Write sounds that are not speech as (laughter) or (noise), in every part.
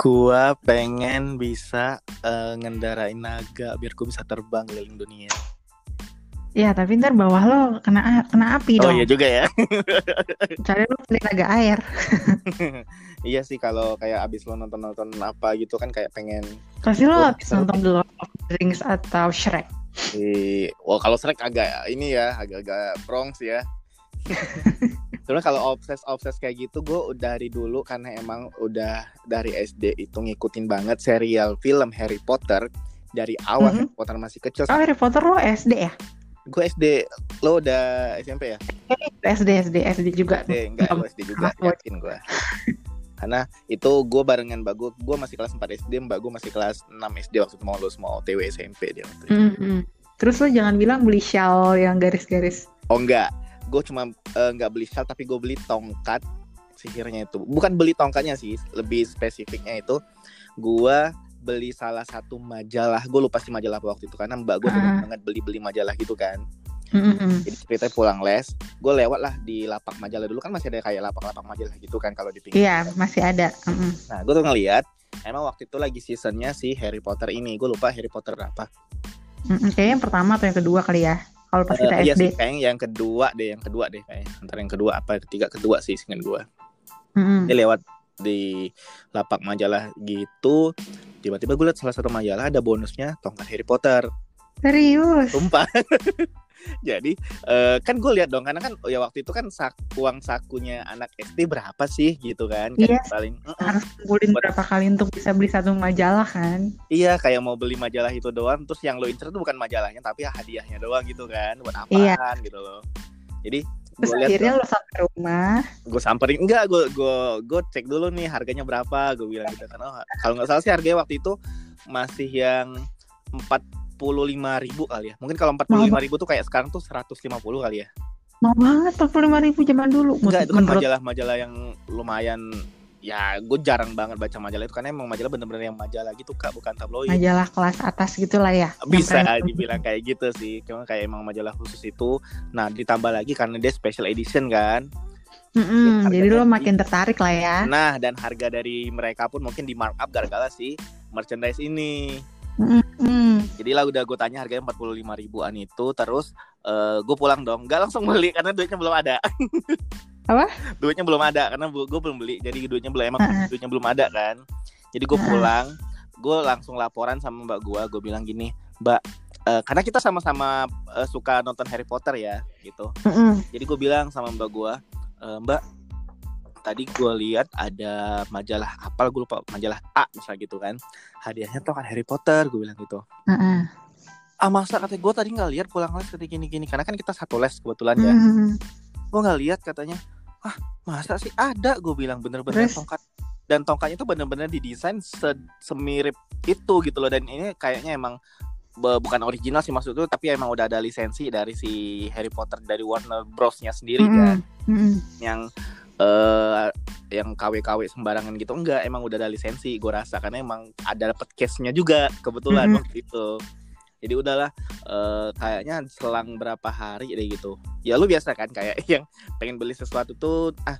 Uh, Gua pengen bisa eh, ngendarain naga biar gua bisa terbang keliling dunia. ya tapi ntar bawah lo kena kena api Oh dong. iya juga ya. Cari lo beli naga air. (laughs) iya sih kalau kayak abis lo nonton-nonton apa gitu kan kayak pengen Pasti lo Oh, seru. nonton The Lord of the Rings atau Shrek. di Wah kalau Shrek agak ini ya agak-agak Bronx ya. (laughs) Sebenarnya kalau obses obses kayak gitu gue udah dari dulu karena emang udah dari SD itu ngikutin banget serial film Harry Potter dari awal Mhm. Harry Potter masih kecil. Oh Harry Potter lo SD ya? Gue SD, lo udah SMP ya? SD SD SD juga. SD enggak, gue SD juga yakin gue. Karena itu gue barengan mbak gue, gue masih kelas 4 SD, mbak gue masih kelas 6 SD waktu itu mau lulus mau OTW SMP dia waktu itu. Mm, mm. Terus lo jangan bilang beli shawl yang garis-garis. Oh enggak, gue cuma eh, nggak beli shawl tapi gue beli tongkat sihirnya itu. Bukan beli tongkatnya sih, lebih spesifiknya itu gue beli salah satu majalah. Gue lupa sih majalah apa waktu itu karena mbak gue Ah. seneng banget beli-beli majalah gitu kan. Mm, mm, mm. Jadi ceritanya pulang les, gue lewat lah di lapak majalah dulu kan masih ada kayak lapak-lapak majalah gitu kan kalau di pinggir. Iya masih ada. Mm, mm. Nah, gue tuh ngeliat emang waktu itu lagi seasonnya si Harry Potter ini. Gue lupa Harry Potter berapa. Mm, mm. Kayaknya yang pertama atau yang kedua kali ya. Kalau pas kita Eh, iya SD. sih, kayaknya yang kedua deh, yang kedua deh kayaknya. Antara yang kedua apa yang ketiga kedua sih dengan gue. Mm, mm. Dia lewat di lapak majalah gitu. Tiba-tiba gue liat salah satu majalah ada bonusnya tongkat Harry Potter. Serius. Sumpah. (laughs) Jadi eh, kan gue lihat dong karena kan ya waktu itu kan sak, uang sakunya anak SD berapa sih gitu kan? Iya. paling. Harus kumpulin berapa kali untuk bisa beli satu majalah kan? Iya kayak mau beli majalah itu doang Terus yang lo incer tuh bukan majalahnya Tapi hadiahnya doang gitu kan Buat apaan Iya. gitu loh Jadi Terus lihat akhirnya lo sampai rumah. gue samperin enggak gue gue gue cek dulu nih harganya berapa gue bilang gitu kan oh, kalau nggak salah sih harganya waktu itu masih yang empat ribu kali ya mungkin kalau empat puluh lima ribu tuh kayak sekarang tuh 150 kali ya Mau banget 45 ribu zaman dulu. enggak itu kan majalah-majalah yang lumayan ya gue jarang banget baca majalah itu karena emang majalah bener-bener yang majalah gitu kak bukan tabloid majalah kelas atas gitu lah ya. Bisa dibilang kayak gitu sih cuma kayak emang majalah khusus itu nah ditambah lagi karena dia special edition kan Mm-mm, Ya, jadi lo makin tertarik lah ya. nah dan harga dari mereka pun mungkin di markup gara-gara si merchandise ini Mm-mm. Jadi lah udah gue tanya harganya 45 ribuan itu terus gue pulang dong. Nggak langsung beli karena duitnya belum ada. (laughs) Apa? duitnya belum ada karena gue belum beli. Jadi duitnya belum emang duitnya belum ada kan. Jadi gue pulang gue langsung laporan sama mbak gue gue bilang gini mbak eh, karena kita sama-sama eh, suka nonton Harry Potter ya gitu. Jadi gue bilang sama mbak gue "Eh, mbak tadi gue lihat ada majalah apa gue lupa majalah A misalnya gitu kan hadiahnya tuh kan Harry Potter gue bilang gitu Mm-mm. ah masa kata gue tadi nggak lihat pulang les ketika gini gini karena kan kita satu les kebetulan ya Mm. gue nggak lihat katanya ah masa sih ada gue bilang bener-bener tongkat dan tongkatnya itu bener-bener didesain se- semirip itu gitu loh dan ini kayaknya emang bukan original sih maksud itu tapi emang udah ada lisensi dari si Harry Potter dari Warner Bros-nya sendiri kan Mm-mm. Mm-mm. yang eh yang KW-KW sembarangan gitu enggak emang udah ada lisensi gue rasa karena emang ada dapet case-nya juga kebetulan Mhm. waktu itu jadi udahlah eh, kayaknya selang berapa hari deh gitu ya lu biasa kan kayak (laughs) yang pengen beli sesuatu tuh ah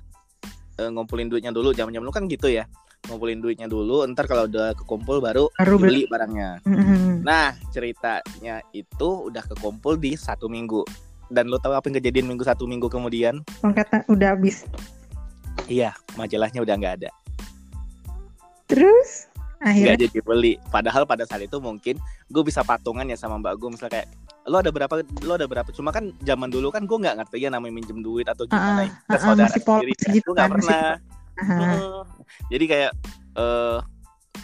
eh, ngumpulin duitnya dulu zaman-zaman lu kan gitu ya ngumpulin duitnya dulu ntar kalau udah kekumpul baru Baru beli. barangnya Mm-mm. nah ceritanya itu udah kekumpul di satu minggu dan lu tahu apa yang kejadian minggu satu minggu kemudian Tongkatnya udah habis. Iya majalahnya udah nggak ada. Terus? Akhirnya? Nggak jadi beli. Padahal pada saat itu mungkin gue bisa patungan ya sama mbak gue misalnya kayak lo ada berapa? Lo ada berapa? Cuma kan zaman dulu kan gue nggak ngerti ya namanya minjem duit atau gimana. Ya ah, ke saudara sendiri. Gitu gue nggak kan, pernah. Aha. Heeh. jadi kayak eh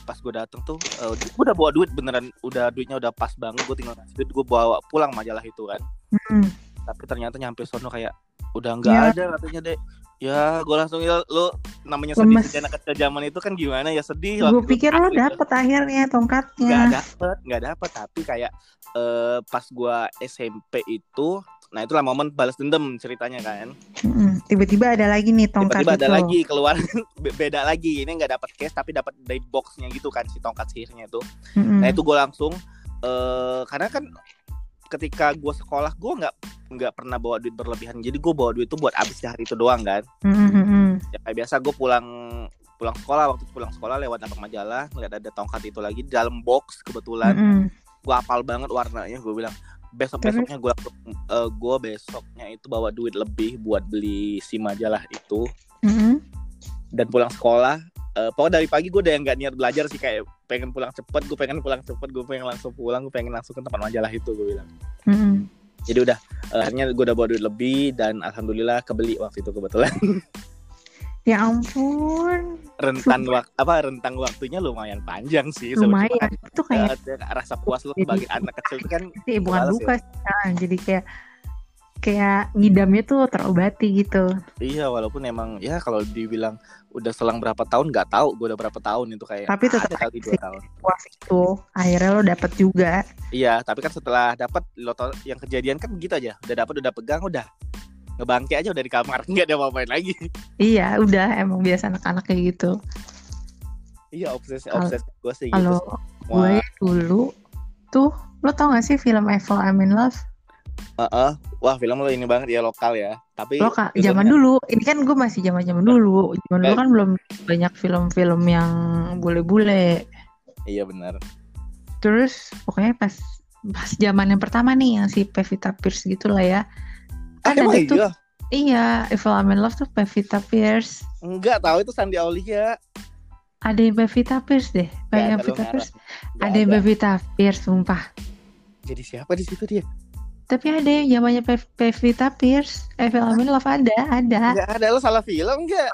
pas gue dateng tuh eh, gue udah bawa duit beneran. Udah duitnya udah pas banget gue tinggal ngasih duit gue bawa pulang majalah itu kan. Mm-mm. tapi ternyata nyampe sono kayak udah nggak Ya. ada katanya deh ya gue langsung ya lo namanya sedih Lemes. sedih anak kecil zaman itu kan gimana ya sedih Gue pikir lo Asli, dapet akhirnya nggak tongkatnya. dapet nggak dapet tapi kayak eh, pas gua SMP itu nah itulah momen balas dendam ceritanya kan. Tiba-tiba ada lagi nih tongkat tiba-tiba ada itu. lagi keluar (laughs) be- beda lagi ini nggak dapet case tapi dapat dari boxnya gitu kan si tongkat sihirnya itu Mm-mm. nah itu gua langsung eh karena kan ketika gua sekolah gua nggak nggak pernah bawa duit berlebihan jadi gua bawa duit itu buat habis di hari itu doang kan mm-mm. ya kayak biasa gue pulang pulang sekolah waktu itu pulang sekolah lewat dampak majalah ngeliat ada tongkat itu lagi di dalam box kebetulan Mm-mm. gue apal banget warnanya gue bilang besok besoknya gue gue besoknya itu bawa duit lebih buat beli si majalah itu Mm-mm. dan pulang sekolah eh pokoknya dari pagi gue udah yang nggak niat belajar sih kayak pengen pulang cepet gue pengen pulang cepet gue pengen langsung pulang gue pengen langsung ke tempat majalah itu gue bilang Mm-mm. jadi udah akhirnya gue udah bawa duit lebih dan alhamdulillah kebeli waktu itu kebetulan (laughs) Ya ampun, rentan waktu apa rentang waktunya lumayan panjang sih lumayan. Itu kayak Eh, rasa puas lu sebagai anak kecil itu kan sih bukan males luka sih, kan. jadi kayak kayak ngidamnya tuh terobati gitu. iya walaupun emang ya kalau dibilang udah selang berapa tahun nggak tahu gue udah berapa tahun itu kayak Tapi tetap ada kali dua tahun Puas itu akhirnya lo dapet juga. iya tapi kan setelah dapat lo tau yang kejadian kan gitu aja udah dapat udah pegang udah ngebangke aja udah di kamar (laughs) nggak ada apa-apain lagi Iya, udah emang biasa anak-anak kayak gitu. iya obsesi Kalau- obsesi gue sih gitu Kalau gue dulu tuh lo tau gak sih film Eiffel I'm in Love? Heeh. wah film lo ini banget ya lokal ya tapi Lo kak filmnya- zaman dulu, ini kan gue masih zaman zaman dulu. Zaman dulu Eh. kan belum banyak film-film yang bule-bule. iya benar Terus pokoknya pas pas zaman yang pertama nih yang si Pevita Pierce gitu lah ya. ah, Kan emang ada tuh iya iya Eiffel I'm in Love tuh Pevita Pierce. enggak tahu itu Sandi Aulia Ada yang Pevita Pierce deh. Ada, lo Pevita. Pierce. Ada yang Pevita Pierce sumpah. jadi siapa di situ dia Tapi ada yang zamannya Pev- Pevita Pierce. Eiffel I'm in Love ada, ada. Enggak ada lo salah film enggak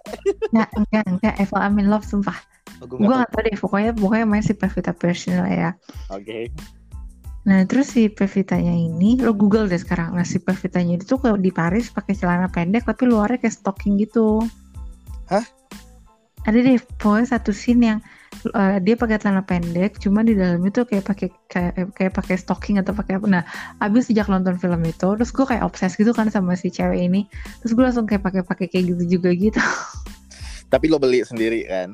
Nggak, enggak, enggak. Eiffel I'm in Love sumpah. oh, gue gak tau deh, pokoknya pokoknya main si Pevita Pierce ini lah ya. oke Nah terus si Pevitanya ini, lo Google deh sekarang. Nah si Pevitanya itu kalau di Paris pakai celana pendek tapi luarnya kayak stocking gitu. Hah? Ada deh, pokoknya satu scene yang uh, dia pakai celana pendek, cuma di dalam itu kayak pakai kayak kayak pakai stocking atau pakai apa. Nah, abis sejak nonton film itu, terus gue kayak obses gitu kan sama si cewek ini. Terus gue langsung kayak pakai pakai kayak gitu juga gitu. tapi lo beli sendiri kan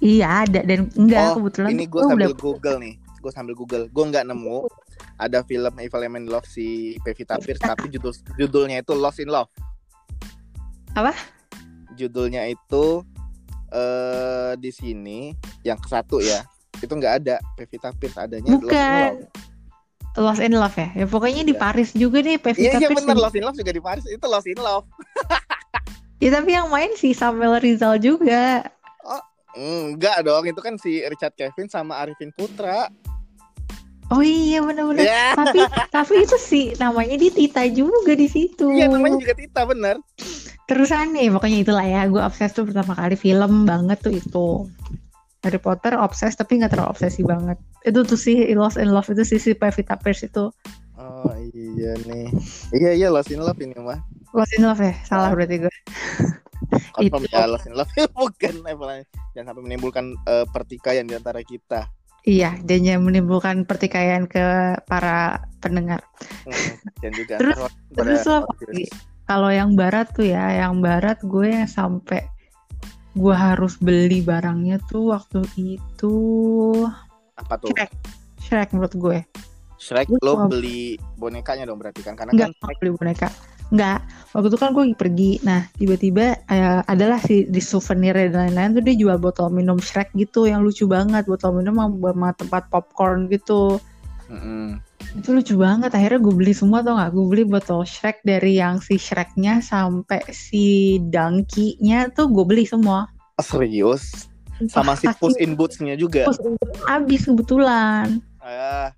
iya ada dan enggak Oh, kebetulan ini tuh gue sambil udah google nih gue sambil google gue nggak nemu ada film Eiffel I'm in Love si Pevita Pierce tapi judul judulnya itu Lost in Love Apa? judulnya itu eh di sini yang ke satu ya itu nggak ada Pevita Pierce adanya bukan Love Lost in Love ya. Ya pokoknya di Iya. Paris juga deh iya Pevita iya Pierce benar. Lost in Love juga di Paris itu Lost in Love (laughs) Ya tapi yang main si Samuel Rizal juga. enggak dong itu kan si Richard Kevin sama Arifin Putra Oh iya benar-benar. ya tapi tapi itu sih namanya di Tita juga di situ. iya namanya juga Tita bener Terus aneh pokoknya itulah ya. Gue obses tuh pertama kali film banget tuh itu. Harry Potter obses tapi nggak terlalu obsesi banget. Itu tuh sih Lost in Love itu sih si Pevita Pierce itu. oh iya nih iya iya Lost in Love ini mah Lost in Love ya? Salah berarti gue. (laughs) Confirm Itu. ya Lost in Love (laughs) bukan Eiffel jangan sampai menimbulkan eh, pertikaian di antara kita Iya, dan yang menimbulkan pertikaian ke para pendengar. Hmm, dan juga Terus- terus apa lagi? Kalau yang barat tuh ya, yang barat gue yang sampai gue harus beli barangnya tuh waktu itu apa tuh Shrek. Shrek menurut gue. Shrek Gue lo cuma- beli bonekanya dong berarti kan karena Enggak kan mau beli boneka. Enggak. Waktu itu kan gue pergi. Nah, tiba-tiba eh, adalah si di souvenir dan lain-lain tuh dia jual botol minum Shrek gitu yang lucu banget. Botol minum sama sama tempat popcorn gitu. Mm-mm. Itu lucu banget. Akhirnya gue beli semua tau gak? Gue beli botol Shrek dari yang si Shreknya sampai si Donkey-nya tuh gue beli semua. Serius sama si Puss in Boots-nya juga Puss in Boots Abis kebetulan. ah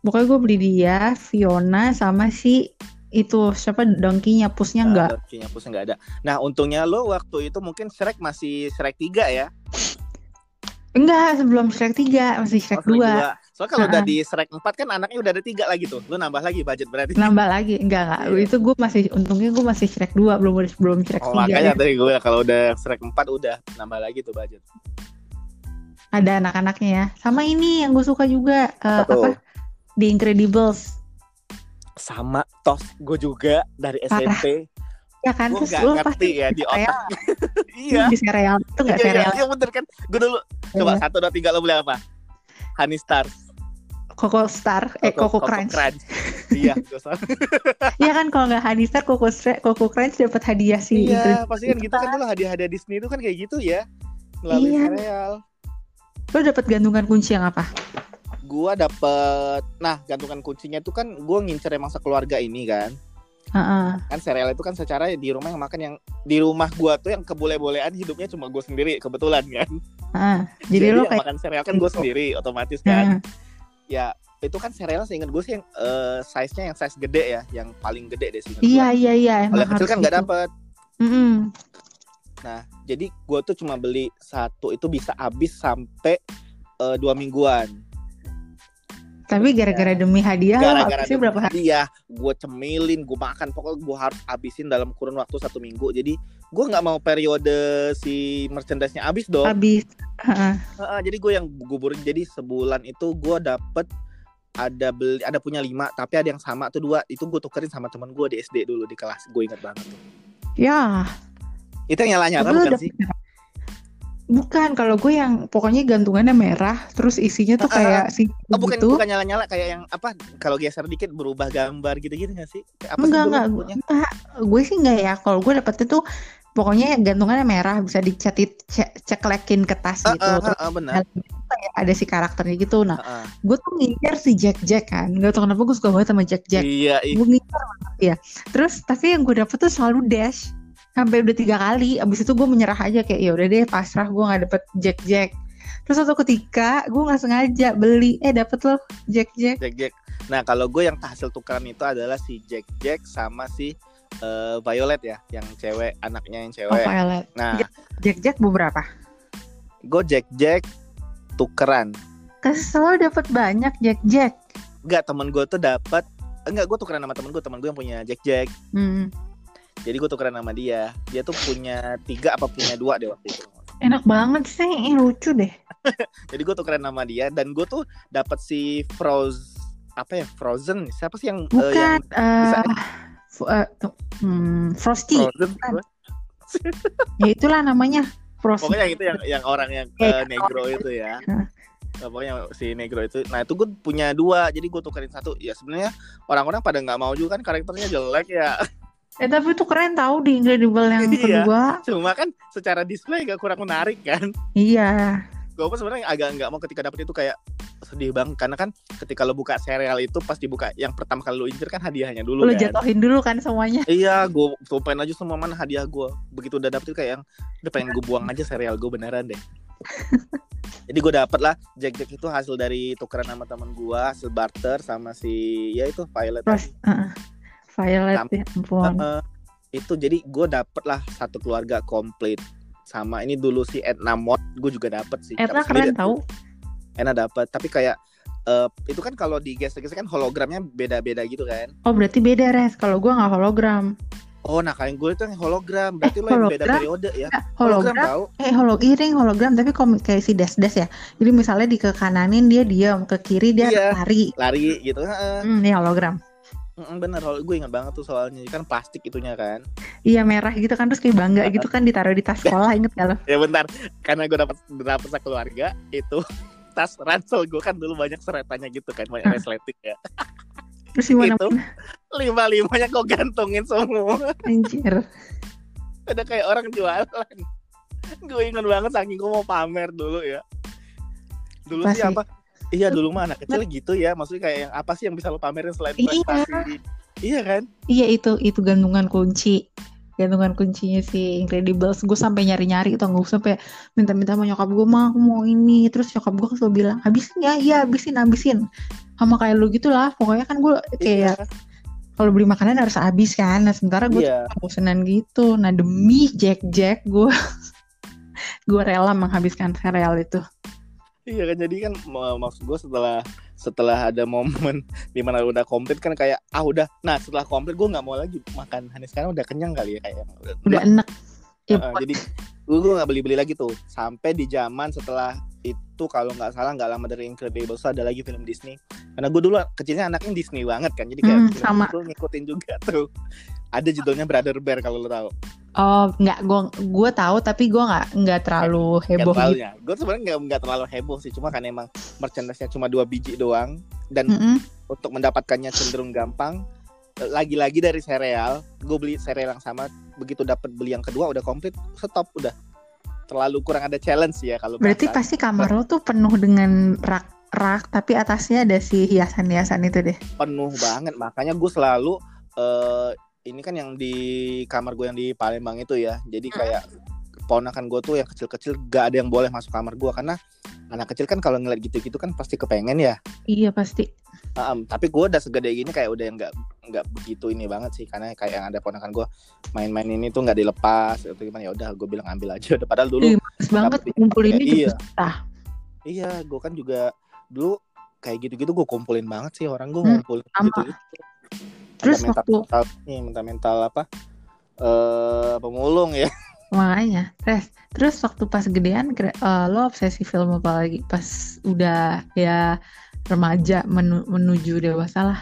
Pokoknya gue beli dia, Fiona sama si itu siapa Donkey-nya, Pussnya enggak. Donkey-nya Puss nggak ada nah untungnya lo waktu itu mungkin Shrek masih Shrek 3 ya Enggak, sebelum Shrek 3, masih Shrek Oh, 2. dua. soalnya kalau udah Ah. di Shrek 4 kan anaknya udah ada tiga lagi tuh lo nambah lagi budget berarti Nambah lagi, enggak enggak. Iya. Itu gue masih untungnya gue masih Shrek 2, belum belum Shrek Oh, 3. makanya ya. tadi gue kalau udah Shrek 4 udah nambah lagi tuh budget Ada anak-anaknya ya. Sama ini yang gue suka juga eh, Apa tuh? apa? The Incredibles. sama tos gue juga dari Parah. Ya kan gue terus gak lu ngerti pasti ya di serial. otak (laughs) iya di serial itu enggak iya, iya, serial. iya bener kan gue dulu coba Iya. satu dua tiga lo beli apa Honey Stars Koko Star, eh Koko, Crunch. (laughs) iya, gue salah. (laughs) Iya kan kalau nggak Honey Star, Koko Koko Crunch dapat hadiah sih. Iya, pasti kan gitu kan dulu hadiah-hadiah Disney itu kan kayak gitu ya. Melalui Iya. serial. Lo dapat gantungan kunci yang apa? Gua dapet nah gantungan kuncinya tuh kan gua ngincer emang sekeluarga ini kan. Heeh. Kan serial itu kan secara di rumah yang makan yang di rumah gua tuh yang kebole-bolean hidupnya cuma gue sendiri kebetulan kan. heeh. (laughs) Jadi, lo yang kayak makan serial kan gue sendiri otomatis kan. Heeh. Ya itu kan serial seingat gue sih yang eh, size-nya yang size gede ya, yang paling gede deh seingat Iya gua. iya iya Kalau kecil kan nggak gitu. dapet. Mm-mm. Nah, jadi gue tuh cuma beli satu itu bisa habis sampai eh, dua mingguan. Tapi gara-gara demi hadiah lo Iya. Gara-gara habisnya berapa hari? Iya, gue cemilin, gue makan, pokoknya gue harus habisin dalam kurun waktu satu minggu. Jadi gue nggak mau periode si merchandise-nya habis dong. Habis. Heeh. Heeh, jadi gue yang guburin. Jadi sebulan itu gue dapet ada beli ada punya lima tapi ada yang sama tuh dua itu gue tukerin sama teman gue di SD dulu di kelas gue inget banget tuh Ya, itu yang nyala nyala lo bukan sih? Bukan, kalau gue yang pokoknya gantungannya merah, terus isinya tuh kayak si oh bukan gitu. bukan nyala nyala kayak yang apa kalau geser dikit berubah gambar gitu gitu nggak sih apa enggak, sih enggak, enggak. Gue sih enggak ya. Kalau gue dapetnya tuh pokoknya gantungannya merah, bisa dicetit ce- ceklekin ke tas Ah, gitu. Terus ah, ah, benar kayak ada si karakternya gitu. Nah, Ah, ah. gue tuh ngincer si Jack Jack kan. Gak tau kenapa gue suka banget sama Jack Jack. iya ih. Gue ngincer banget ya. Terus tapi yang gue dapet tuh selalu dash. Sampai udah tiga kali. Abis itu gue menyerah aja kayak ya udah deh pasrah gue nggak dapet Jack Jack. Terus suatu ketika gue nggak sengaja beli eh dapet loh Jack Jack. Jack Jack nah kalau gue yang hasil tukeran itu adalah si Jack Jack sama si eh, Violet ya yang cewek anaknya yang Oh cewek Violet. nah Jack Jack beberapa. gue Jack Jack tukeran Kesel dapet banyak Jack Jack. Enggak temen gue tuh dapat enggak gue tukeran sama temen gue temen gue yang punya Jack Jack Hmm. Jadi gue tukeran sama dia dia tuh punya tiga apa punya dua deh waktu itu Enak banget sih, Ih, lucu deh. (laughs) jadi gue tukeran sama dia dan gue tuh dapat si Froze apa ya Frozen siapa sih yang eh, yang Bukan, bisa- f- eh, tuh, hmm, Frosty. Frozen bukan. (laughs) Ya itulah namanya Frosty. pokoknya yang itu yang yang orang yang eh, negro itu ya. (laughs) Nah, pokoknya si negro itu nah itu gue punya dua jadi gue tukerin satu ya sebenarnya orang-orang pada nggak mau juga kan karakternya jelek ya Eh tapi itu keren tahu di Incredible yang Iya. kedua. cuma kan secara display gak kurang menarik kan Iya. gue pun sebenarnya agak nggak mau ketika dapet itu kayak sedih banget karena kan ketika lo buka serial itu pas dibuka yang pertama kali lo incer kan hadiahnya dulu Lo kan jatuhin dulu kan semuanya. iya gue tumpahin aja semua mana hadiah gue begitu udah dapet itu kayak yang udah pengen gue buang aja serial gue beneran deh (laughs) jadi gue dapet lah Jack Jack itu hasil dari tukeran sama temen gue hasil barter sama si ya itu Violet Terus, uh, Violet Sam- ya ampun. Heeh. itu jadi gue dapet lah satu keluarga komplit sama ini dulu si Edna Mod gue juga dapet sih sendiri keren tahu. Edna dapet tapi kayak eh, itu kan kalau di geser-geser kan hologramnya beda-beda gitu kan Oh berarti beda res. Kalau gua nggak hologram. oh nah kayak gue itu yang hologram berarti Eh, lo yang beda hologram? periode ya Eh, hologram. tahu Eh holog ini yang hologram tapi komik kayak si Des Des ya. Jadi misalnya di ke kananin dia diam, ke kiri dia Iya. lari. lari gitu Heeh. Hmm, ini hologram. Bener hol- gue ingat banget tuh soalnya kan plastik itunya kan Iya merah gitu kan terus kayak bangga gitu kan ditaruh di tas sekolah inget gak lo? (laughs) ya bentar karena gue dapat dapat sekeluarga itu (laughs) tas ransel gue kan dulu banyak seretannya gitu kan banyak Ah. resleting ya (laughs) Terus gimana? Itu. lima limanya kok gantungin semua Anjir. ada kayak orang jualan gue ingat banget saking gue mau pamer dulu ya dulu sih Pasti. apa iya dulu mah anak kecil gitu ya maksudnya kayak yang apa sih yang bisa lo pamerin selain Iya. prestasi iya kan Iya itu itu gantungan kunci. Gantungan kuncinya si Incredibles. Gue sampai nyari-nyari atau gue sampai minta-minta sama nyokap gue mah aku mau ini. Terus nyokap gue selalu bilang habisin ya, iya habisin habisin. Sama kayak lu gitu lah. Pokoknya kan gue kayak kalau beli makanan harus habis kan. Nah sementara gue iya bosenan gitu. Nah demi Jack Jack gue (laughs) gue rela menghabiskan sereal itu. Iya kan jadi kan maksud gue setelah setelah ada momen (laughs) di mana udah komplit kan kayak ah udah. Nah setelah komplit gue nggak mau lagi makan. Hani sekarang udah kenyang kali ya kayak Udah enak. Ya, Heeh, jadi gue gue nggak beli beli lagi tuh. Sampai di zaman setelah itu kalau nggak salah nggak lama dari Incredibles ada lagi film Disney. Karena gue dulu kecilnya anaknya Disney banget kan jadi kayak Hmm, sama. itu ngikutin juga tuh. Ada judulnya Brother Bear kalau lo tahu Oh nggak gue gue tahu tapi gue nggak nggak terlalu heboh gitu. gue sebenarnya nggak nggak terlalu heboh sih cuma kan emang merchandise-nya cuma dua biji doang dan Mm-mm. untuk mendapatkannya cenderung gampang Eh, lagi-lagi dari sereal gue beli sereal yang sama begitu dapat beli yang kedua udah komplit stop udah terlalu kurang ada challenge ya kalau Berarti bahasa. pasti kamar lo tuh penuh dengan rak-rak, tapi atasnya ada si hiasan-hiasan itu deh. penuh banget makanya gue selalu eh ini kan yang di kamar gue yang di Palembang itu ya jadi kayak ponakan gue tuh yang kecil-kecil gak ada yang boleh masuk kamar gue karena anak kecil kan kalau ngeliat gitu-gitu kan pasti kepengen ya Iya pasti. Em, tapi gue udah segede gini kayak udah nggak nggak begitu ini banget sih karena kayak yang ada ponakan gue main-main ini tuh nggak dilepas atau gimana ya udah gue bilang ambil aja udah (laughs) padahal dulu Ih, banget ngumpulinnya juga Iya. susah. iya gue kan juga dulu kayak gitu-gitu gue kumpulin banget sih orang gue Hmm, ngumpulin sama. gitu Terus mental waktu mental nih mental mental apa eh pemulung ya (laughs) makanya, Res. Terus waktu pas gedean, kira- eh, lo obsesi film apa lagi? Pas udah ya remaja menu- menuju dewasa lah.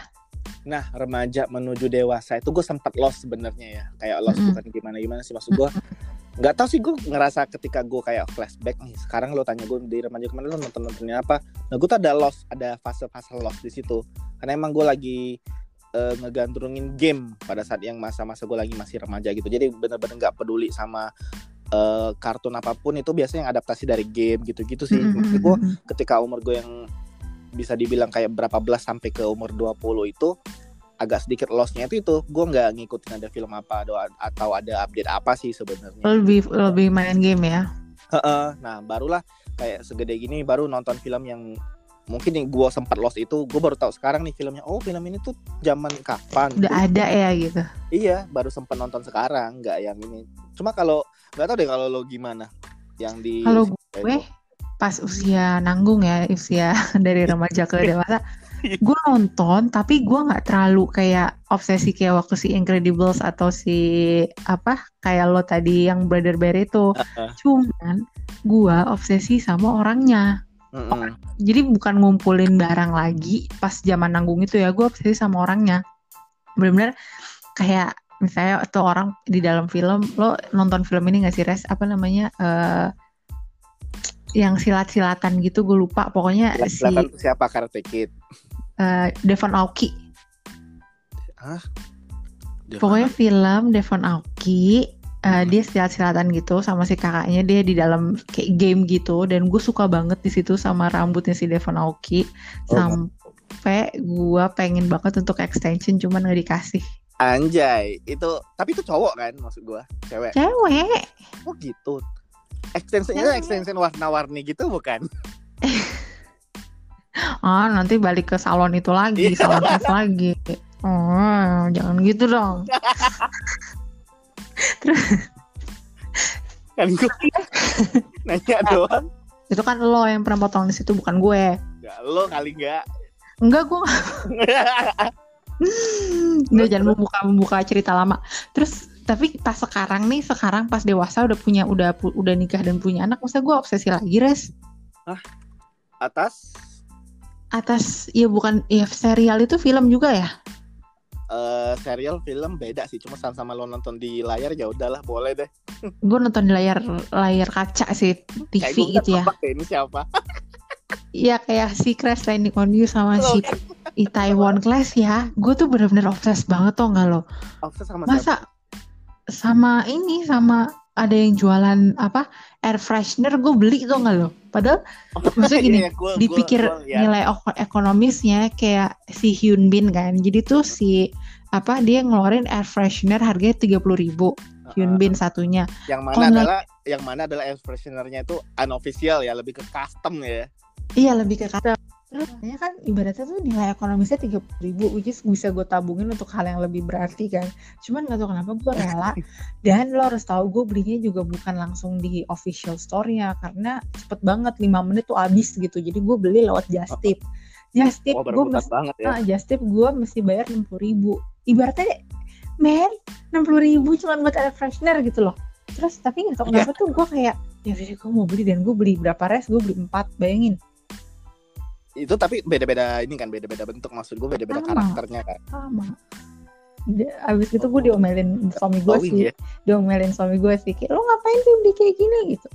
Nah, remaja menuju dewasa itu gue sempat lost sebenarnya ya. Kayak lost Mm-mm. bukan gimana gimana sih maksud gue. Nggak tahu sih gue ngerasa ketika gue kayak flashback nih. Sekarang lo tanya gue di remaja ke mana lo nonton nontonnya apa? Nah, gue tuh ada lost, ada fase-fase lost di situ. Karena emang gue lagi eh, ngegandrungin game pada saat yang masa-masa gue lagi masih remaja gitu. Jadi bener-bener nggak peduli sama eh, kartun apa pun itu biasanya yang adaptasi dari game gitu-gitu sih. Maksud gue ketika umur gue yang bisa dibilang kayak berapa belas sampai ke umur 20 itu agak sedikit lossnya itu itu gue nggak ngikutin ada film apa atau ada update apa sih sebenarnya lebih lebih main game ya. Heeh. nah barulah kayak segede gini baru nonton film yang mungkin yang gue sempat lost itu gue baru tahu sekarang nih filmnya. Oh film ini tuh zaman kapan? Udah ada ya gitu. iya baru sempat nonton sekarang nggak yang ini. Cuma kalau nggak tahu deh kalau lo gimana yang di Kalau gue pas usia nanggung ya usia (laughs) dari remaja ke dewasa (laughs) gue nonton tapi gue nggak terlalu kayak obsesi kayak waktu si Incredibles atau si apa kayak lo tadi yang Brother Bear itu. Heeh. cuman gue obsesi sama orangnya Mm-mm. jadi bukan ngumpulin barang lagi pas zaman nanggung itu ya gue obsesi sama orangnya. Bener-bener kayak misalnya tuh orang di dalam film lo nonton film ini gak sih res? Apa namanya eh yang silat-silatan gitu gue lupa. Pokoknya si Kelihatan tuh siapa? Karate Kid. Eh, Devon Aoki. Dia pokoknya film Devon Aoki eh, dia silat-silatan gitu sama si kakaknya dia di dalam kayak game gitu dan gue suka banget di situ sama rambutnya si Devon Aoki Oh. sampai gue pengen banget untuk extension cuman nggak dikasih Anjay, itu tapi itu cowok kan maksud gua, cewek. cewek Oh gitu. Extensionnya extension warna-warni gitu bukan? (laughs) ah nanti balik ke salon itu lagi salon (laughs) lagi oh jangan gitu dong (laughs) Kan gua nanya doang. itu kan lo yang pernah potong di situ bukan gue Enggak, lo kali enggak. enggak gue Nggak (laughs) jangan membuka membuka cerita lama. Terus tapi pas sekarang nih sekarang pas dewasa udah punya udah udah nikah dan punya anak, masa gue obsesi lagi res Atas atas ya bukan ya serial itu film juga ya. Eh serial film beda sih, cuma sama-sama lo nonton di layar ya udahlah boleh deh. Gue nonton di layar layar kaca sih TV Kayak gue gitu ya. deh ini siapa. Iya kayak si Crash Landing on You sama Lo si Itaewon Class ya. Gue tuh bener-bener obses banget tau nggak lo? obses sama siapa? Masa sama ini sama ada yang jualan apa air freshener gue beli tuh nggak lo? Padahal maksudnya (laughs) gini, Iya, gua- gua- dipikir gua liat. nilai eko- ekonomisnya kayak si Hyun Bin kan. Jadi tuh si apa dia ngeluarin air freshener harganya tiga puluh ribu Hyun Bin satunya. yang mana adalah yang mana adalah air freshener-nya itu unofficial ya, lebih ke custom ya. Iya lebih ke kata. Makanya kan ibaratnya tuh nilai ekonomisnya tiga puluh ribu, which is bisa gue tabungin untuk hal yang lebih berarti kan. Cuman nggak tahu kenapa gue rela. (laughs) Dan lo harus tahu gue belinya juga bukan langsung di official store-nya karena cepet banget 5 menit tuh habis gitu. Jadi gue beli lewat Just Tip. Just Tip Wah, gue mesti banget ya. ah, Just Tip gue mesti bayar enam puluh ribu. Ibaratnya men enam puluh ribu cuma buat air freshener gitu loh. Terus tapi nggak tahu Iya. kenapa tuh gue kayak ya udah gue mau beli dan gue beli berapa res gue beli empat bayangin Itu tapi beda-beda ini kan, beda-beda bentuk maksud gue beda-beda Sama. karakternya kan. sama. Abis itu gue diomelin suami gue Glowing sih. ya. diomelin suami gue sih kayak lo ngapain sih beli kayak gini? Gitu.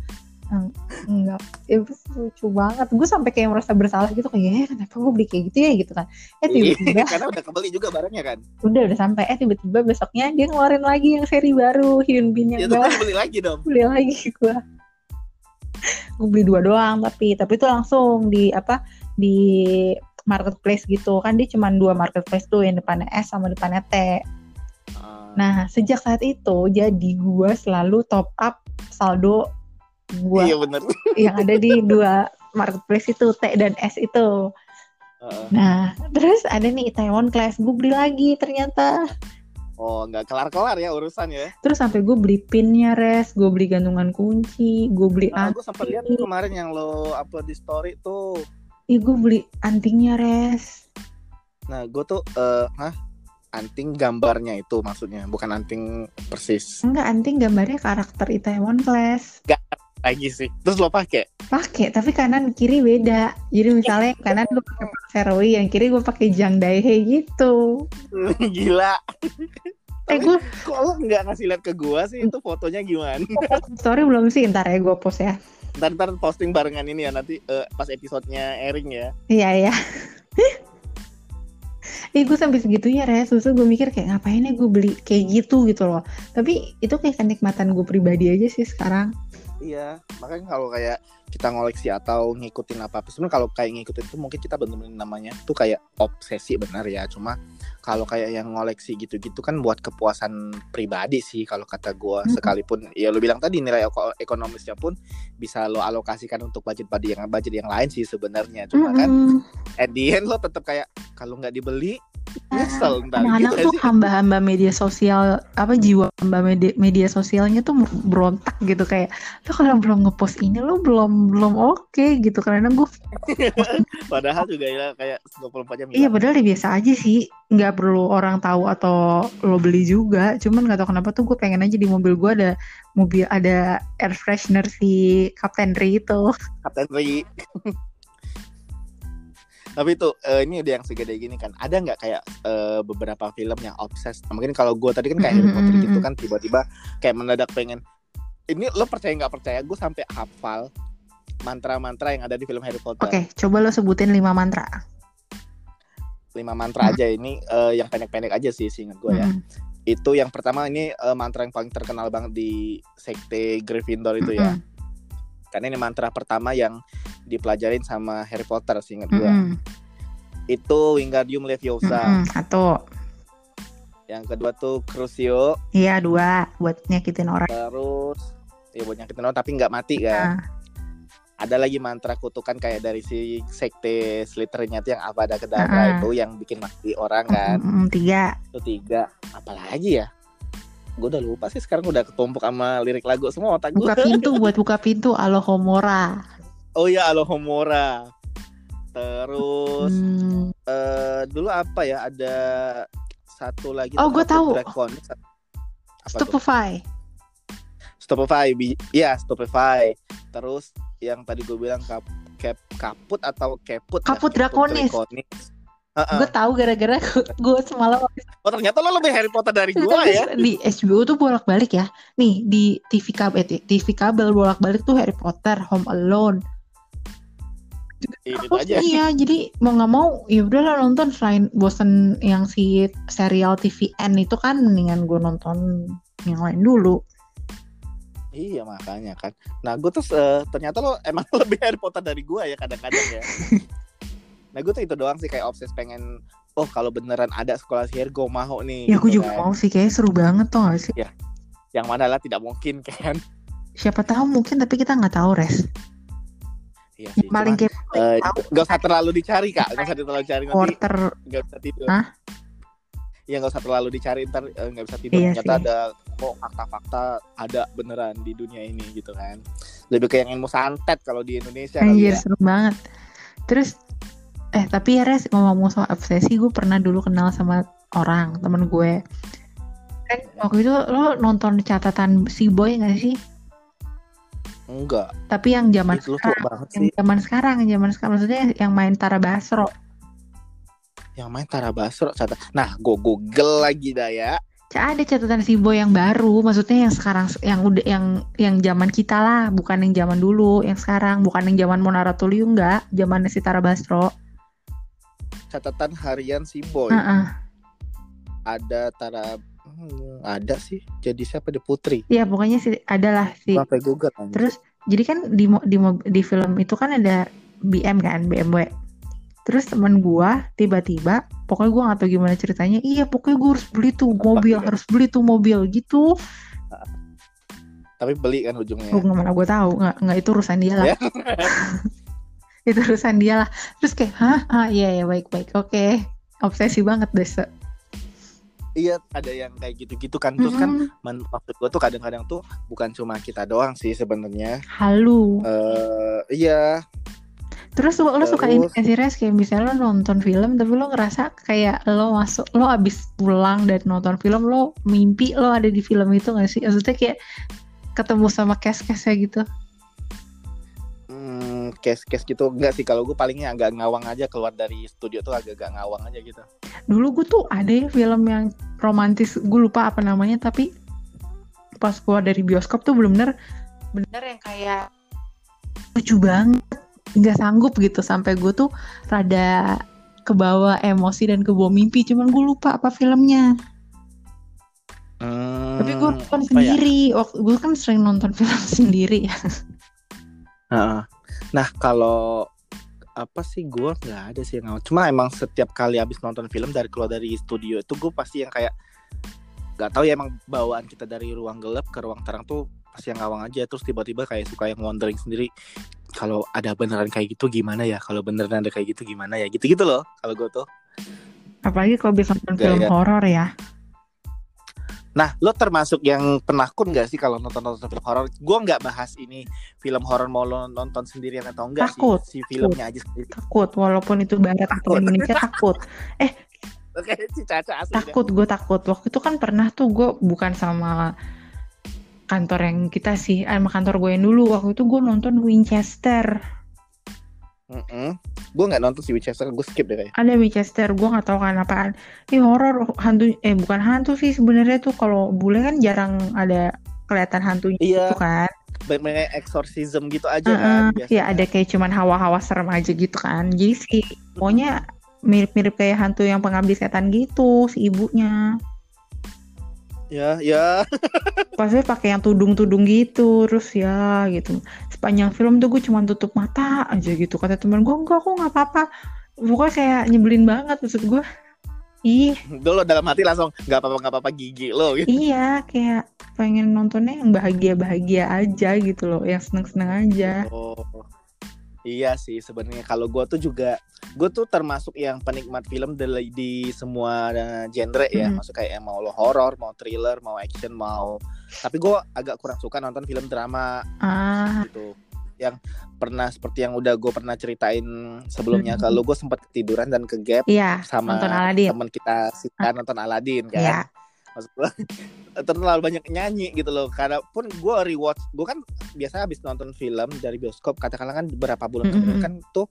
Enggak. Itu lucu banget. Gue sampai kayak merasa bersalah gitu kayak ya kenapa gue beli kayak gitu ya? Gitu kan. Eh Iya, tiba-tiba (laughs) karena udah kebeli juga barangnya kan? Udah udah sampai. Eh tiba-tiba besoknya dia ngeluarin lagi yang seri baru Hyun Bin ya yang baru kan beli lagi dong. (laughs) Beli lagi gue gue beli dua doang tapi tapi itu langsung di apa di marketplace gitu. Kan dia cuma dua marketplace tuh yang depannya S sama depannya T. Ah, nah sejak saat itu jadi gue selalu top up saldo gue iya bener. Yang ada di dua marketplace itu T dan S itu. Heeh. nah terus ada nih Taiwan Class gue beli lagi ternyata. Oh nggak kelar kelar ya urusan ya? Terus sampai gue beli pinnya res. Gue beli gantungan kunci gue beli nah, gue sempat lihat kemarin yang lo upload di story tuh Ih, gue beli antingnya res. Nah gue tuh eh hah? Anting gambarnya itu maksudnya bukan anting persis. Enggak anting gambarnya karakter Itaewon Class lagi sih. Terus lo pakai pakai tapi kanan kiri beda. Jadi misalnya yang kanan gue pakai Seroi yang kiri gue pakai Jang Daehae gitu. (laughs) Gila. Eh gue kok lo nggak ngasih lihat ke gua sih? Itu fotonya gimana? Story belum sih. Ntar ya gue post ya ntar ntar posting barengan ini ya nanti eh, pas episodenya airing ya iya iya (laughs) Eh gue sampai segitunya res, terus gue mikir kayak ngapain ya gue beli kayak gitu gitu loh. Tapi itu kayak kenikmatan gue pribadi aja sih sekarang. iya makanya kalau kayak kita ngoleksi atau ngikutin apa apa. Sebenarnya kalau kayak ngikutin itu mungkin kita bener-bener namanya tuh kayak obsesi benar ya. Cuma kalau kayak yang ngoleksi gitu-gitu kan buat kepuasan pribadi sih kalau kata gua. Mm-mm. sekalipun ya lu bilang tadi nilai eko- ekonomisnya pun bisa lo alokasikan untuk budget budget yang budget yang lain sih sebenarnya. Cuma kan Mm-mm. at the end lo tetap kayak kalau nggak dibeli nyesel ntar Anak-anak gitu tuh hamba-hamba media sosial, apa jiwa hamba media, media sosialnya tuh berontak gitu. Kayak lo kalau belum ngepost ini lo belum belum oke gitu karena gue (laughs) padahal juga ya kayak 24 jam iya padahal ya biasa aja sih nggak perlu orang tahu atau lo beli juga cuman nggak tahu kenapa tuh gue pengen aja di mobil gue ada mobil ada air freshener si Captain Ri itu Kapten Ri. (laughs) Tapi itu eh, ini udah yang segede gini kan. Ada nggak kayak eh, beberapa film yang obses? Mungkin kalau gue tadi kan kayak Harry Potter gitu kan tiba-tiba kayak mendadak pengen. Ini lo percaya nggak percaya? Gue sampai hafal mantra-mantra yang ada di film Harry Potter. oke coba lo sebutin lima mantra Lima mantra aja ini eh, yang pendek-pendek aja sih seingat gue ya. Mm-mm. Itu yang pertama ini eh, mantra yang paling terkenal banget di sekte Gryffindor itu ya. Mm-mm. Karena ini mantra pertama yang dipelajarin sama Harry Potter seingat gue. Mm-mm. Itu Wingardium Leviosa. Mm-mm. satu Yang kedua tuh Crucio, iya dua buat nyakitin orang terus ya buat nyakitin orang tapi nggak mati kan. Nah, Ada lagi mantra kutukan kayak dari si sekte Slytherin itu yang Avada Kedavra Ah. itu yang bikin mati orang kan. mm-mm, tiga Itu tiga. Apalagi ya? Gue udah lupa sih sekarang udah ketumpuk sama lirik lagu semua otak gue. buka pintu (laughs) buat buka pintu Alohomora Oh iya Alohomora. Terus Hmm, eh dulu apa ya? Ada satu lagi Oh, satu tahu. Apa tuh? Stupefy Stupefy, iya Stupefy. Terus yang tadi gue bilang kap, kap, kaput atau keput. ya? Kaput drakonis. Heeh. gue tahu gara-gara gue semalam Oh ternyata lo lebih Harry Potter dari gue ya. di HBO tuh bolak-balik ya nih di TV kabel eh, TV kabel bolak-balik tuh Harry Potter Home Alone aja. iya jadi mau nggak mau ya udahlah nonton selain bosen yang si serial TVN itu kan mendingan gue nonton yang lain dulu Iya makanya kan. Nah gue tuh eh, ternyata lo emang (laughs) lebih Harry Potter dari gue ya kadang-kadang ya. (laughs) nah gue tuh itu doang sih kayak obses pengen. Oh kalau beneran ada sekolah sihir gue mau nih. ya aku gitu juga kan. mau sih kayaknya seru banget tuh gak sih Yang mana lah tidak mungkin (laughs) kan. siapa tahu mungkin tapi kita nggak tahu res Iya sih. paling kayak tahu Gak usah terlalu dicari kak. Gak usah terlalu cari nanti nggak bisa tidur. Hah? Ya nggak usah terlalu dicari ntar eh, nggak bisa tidur. Iya Ternyata sih. ada kok fakta-fakta ada beneran di dunia ini gitu kan. Lebih kayak ilmu santet kalau di Indonesia kali Anjir ya. seru banget. Terus eh tapi ya Res ngomong soal obsesi gue pernah dulu kenal sama orang temen gue. Kan waktu itu lo nonton catatan si boy gak sih? Enggak. Tapi yang zaman Itu sekarang, yang zaman sekarang, zaman sekarang maksudnya yang main Tara Basro. Yang main Tara Basro catat. Nah, gue google lagi dah ya. Ada catatan si boy yang baru, maksudnya yang sekarang yang udah yang yang zaman kita lah, bukan yang zaman dulu, yang sekarang, bukan yang zaman Mona Ratuliu enggak, zamannya si Tara Basro. catatan harian si boy Heeh. ada Tara hmm, ada sih jadi siapa di Putri Iya, pokoknya sih adalah si sampai Google. Terus jadi kan di di di film itu kan ada BM kan, BMW. Terus teman gua tiba-tiba, pokoknya gua nggak tahu gimana ceritanya. Iya, pokoknya gua harus beli tuh mobil, Pakai. harus beli tuh mobil gitu. tapi beli kan ujungnya nggak mana gua tahu, nggak nggak itu urusan dia lah. Ya. (laughs) itu urusan dia lah. Terus kayak, hah, ah iya ya baik baik, oke. Obsesi banget deh. Se. iya ada yang kayak gitu-gitu kan terus kan Mm-mm. men- maksud gue tuh kadang-kadang tuh bukan cuma kita doang sih sebenarnya halu. eh iya Terus lo, lo suka ini sih Res? Kayak misalnya lo nonton film tapi lo ngerasa kayak lo masuk lo abis pulang dari nonton film lo mimpi lo ada di film itu gak sih? Maksudnya kayak ketemu sama cast-castnya gitu. hmm, case-case gitu enggak sih kalau gue palingnya agak ngawang aja keluar dari studio tuh agak-agak ngawang aja gitu Dulu gue tuh ada ya film yang romantis, gue lupa apa namanya tapi pas keluar dari bioskop tuh bener-bener bener yang kayak lucu banget, nggak sanggup gitu sampai gue tuh rada kebawa emosi dan kebawa mimpi, cuman gue lupa apa filmnya. Hmm, Tapi gue nonton ya? sendiri. Waktu gue kan sering nonton film (laughs) sendiri ya. Nah kalau apa sih gue nggak ada sih yang. Cuma emang setiap kali habis nonton film dari keluar dari studio itu gue pasti yang kayak nggak tahu ya emang bawaan kita dari ruang gelap ke ruang terang tuh yang ngawang aja terus tiba-tiba kayak suka yang wondering sendiri kalau ada beneran kayak gitu gimana ya kalau beneran ada kayak gitu gimana ya gitu-gitu loh kalau gue tuh Apalagi kalau bisa nonton film horor ya. Nah, lo termasuk yang penakut nggak sih kalau nonton nonton film horor? Gue nggak bahas ini film horor mau lo nonton sendirian atau enggak Takut. sih, si filmnya aja sendiri. Takut walaupun itu barat atau Takut. Indonesia takut. (laughs) Oke, si Caca asli. Takut gue takut. Waktu itu kan pernah tuh gue bukan sama kantor yang kita sih, sama kantor gue yang dulu. Waktu itu gue nonton Winchester. Gue nggak nonton si Winchester, gue skip deh kayak. Ada Winchester, gue nggak tahu kan apaan. Ini horor hantu, eh bukan hantu sih sebenarnya tuh kalau bule kan jarang ada kelihatan hantunya Iya, gitu kan. banyak exorcism gitu aja Heeh, kan. ya biasanya. ada kayak cuman hawa-hawa serem aja gitu kan. Jadi sih pokoknya mirip-mirip kayak hantu yang pengabdi setan gitu si ibunya. Ya, ya. (laughs) Pasnya pakai yang tudung-tudung gitu, terus ya gitu. Sepanjang film tuh gue cuma tutup mata aja gitu. Kata temen gue enggak kok nggak apa-apa. Pokoknya kayak nyebelin banget maksud gue. Ih, Dulu dalam hati langsung nggak apa-apa nggak apa-apa gigi lo gitu. iya kayak pengen nontonnya yang bahagia-bahagia aja gitu loh, yang seneng-seneng aja. Oh. Iya sih sebenarnya. Kalau gue tuh juga gue tuh termasuk yang penikmat film di, di semua eh, genre ya. Mhm. maksud kayak mau lo horor mau thriller mau action mau tapi gue agak kurang suka nonton film drama Ah, gitu. Yang pernah seperti yang udah gue pernah ceritain sebelumnya Mhm. kalau gue sempat ketiduran dan ke gap iya, sama teman kita Sita nonton Aladdin kan. Iya. Maksud gue (laughs) terlalu banyak nyanyi gitu loh. Karena pun gue rewatch gue kan biasa habis nonton film dari bioskop katakanlah kan beberapa bulan Mm-mm. kemudian kan tuh